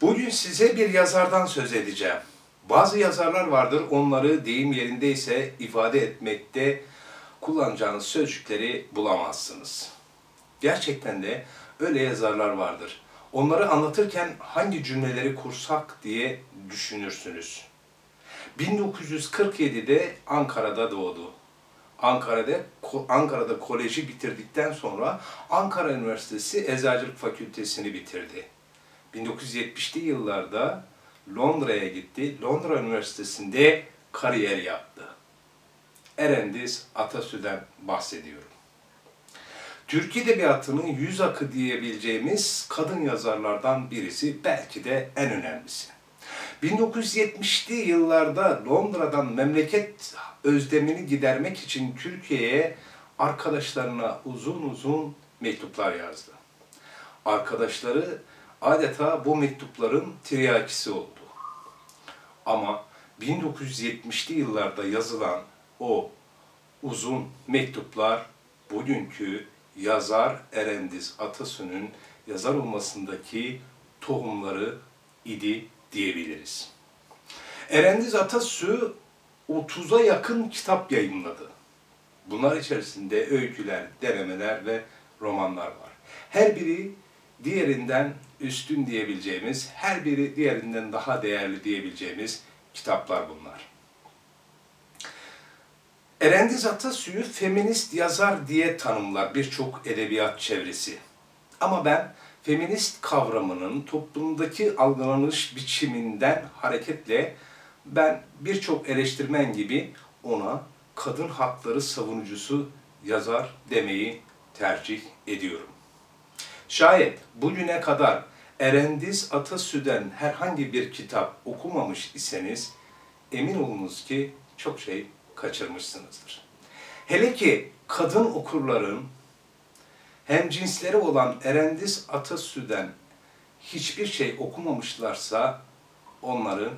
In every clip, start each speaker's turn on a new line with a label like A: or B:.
A: Bugün size bir yazardan söz edeceğim. Bazı yazarlar vardır, onları deyim yerindeyse ifade etmekte kullanacağınız sözcükleri bulamazsınız. Gerçekten de öyle yazarlar vardır. Onları anlatırken hangi cümleleri kursak diye düşünürsünüz. 1947'de Ankara'da doğdu. Ankara'da Ankara'da koleji bitirdikten sonra Ankara Üniversitesi Eczacılık Fakültesini bitirdi. 1970'li yıllarda Londra'ya gitti. Londra Üniversitesi'nde kariyer yaptı. Erendiz Atasü'den bahsediyorum. Türk Edebiyatı'nın yüz akı diyebileceğimiz kadın yazarlardan birisi, belki de en önemlisi. 1970'li yıllarda Londra'dan memleket özlemini gidermek için Türkiye'ye arkadaşlarına uzun uzun mektuplar yazdı. Arkadaşları adeta bu mektupların tiryakisi oldu. Ama 1970'li yıllarda yazılan o uzun mektuplar bugünkü yazar Erendiz Atasun'un yazar olmasındaki tohumları idi diyebiliriz. Erendiz Atasu 30'a yakın kitap yayınladı. Bunlar içerisinde öyküler, denemeler ve romanlar var. Her biri diğerinden üstün diyebileceğimiz, her biri diğerinden daha değerli diyebileceğimiz kitaplar bunlar. Erendiz Atasu'yu feminist yazar diye tanımlar birçok edebiyat çevresi. Ama ben feminist kavramının toplumdaki algılanış biçiminden hareketle ben birçok eleştirmen gibi ona kadın hakları savunucusu yazar demeyi tercih ediyorum. Şayet bugüne kadar Erendiz Atasü'den herhangi bir kitap okumamış iseniz emin olunuz ki çok şey kaçırmışsınızdır. Hele ki kadın okurların hem cinsleri olan Erendiz Atasü'den hiçbir şey okumamışlarsa onların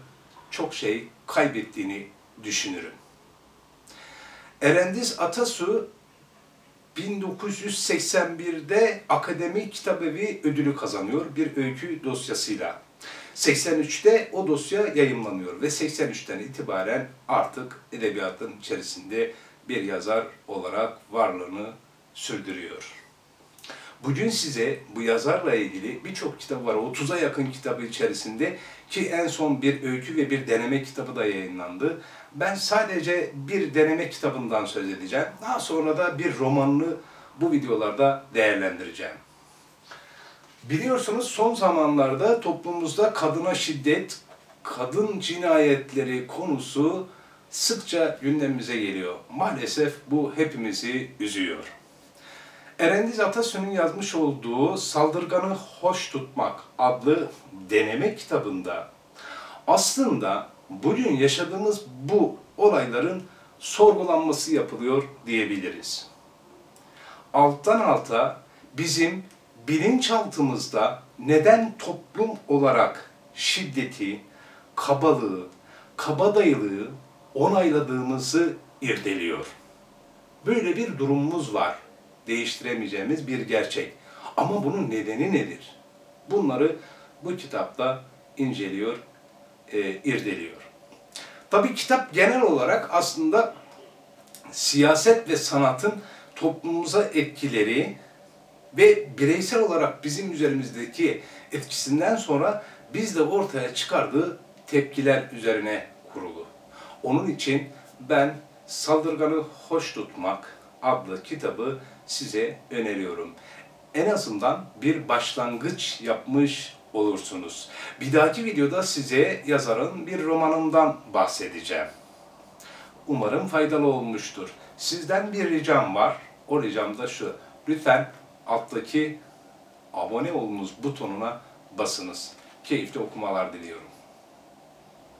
A: çok şey kaybettiğini düşünürüm. Erendiz Atasu 1981'de Akademi Kitabevi ödülü kazanıyor bir öykü dosyasıyla. 83'te o dosya yayınlanıyor ve 83'ten itibaren artık edebiyatın içerisinde bir yazar olarak varlığını sürdürüyor. Bugün size bu yazarla ilgili birçok kitap var. 30'a yakın kitabı içerisinde ki en son bir öykü ve bir deneme kitabı da yayınlandı. Ben sadece bir deneme kitabından söz edeceğim. Daha sonra da bir romanını bu videolarda değerlendireceğim. Biliyorsunuz son zamanlarda toplumumuzda kadına şiddet, kadın cinayetleri konusu sıkça gündemimize geliyor. Maalesef bu hepimizi üzüyor. Erendiz Atasun'un yazmış olduğu Saldırganı Hoş Tutmak adlı deneme kitabında aslında bugün yaşadığımız bu olayların sorgulanması yapılıyor diyebiliriz. Alttan alta bizim bilinçaltımızda neden toplum olarak şiddeti, kabalığı, kabadayılığı onayladığımızı irdeliyor. Böyle bir durumumuz var değiştiremeyeceğimiz bir gerçek. Ama bunun nedeni nedir? Bunları bu kitapta inceliyor, e, irdeliyor. Tabii kitap genel olarak aslında siyaset ve sanatın toplumumuza etkileri ve bireysel olarak bizim üzerimizdeki etkisinden sonra biz de ortaya çıkardığı tepkiler üzerine kurulu. Onun için ben Saldırganı Hoş Tutmak adlı kitabı size öneriyorum. En azından bir başlangıç yapmış olursunuz. Bir dahaki videoda size yazarın bir romanından bahsedeceğim. Umarım faydalı olmuştur. Sizden bir ricam var. O ricam da şu. Lütfen alttaki abone olunuz butonuna basınız. Keyifli okumalar diliyorum.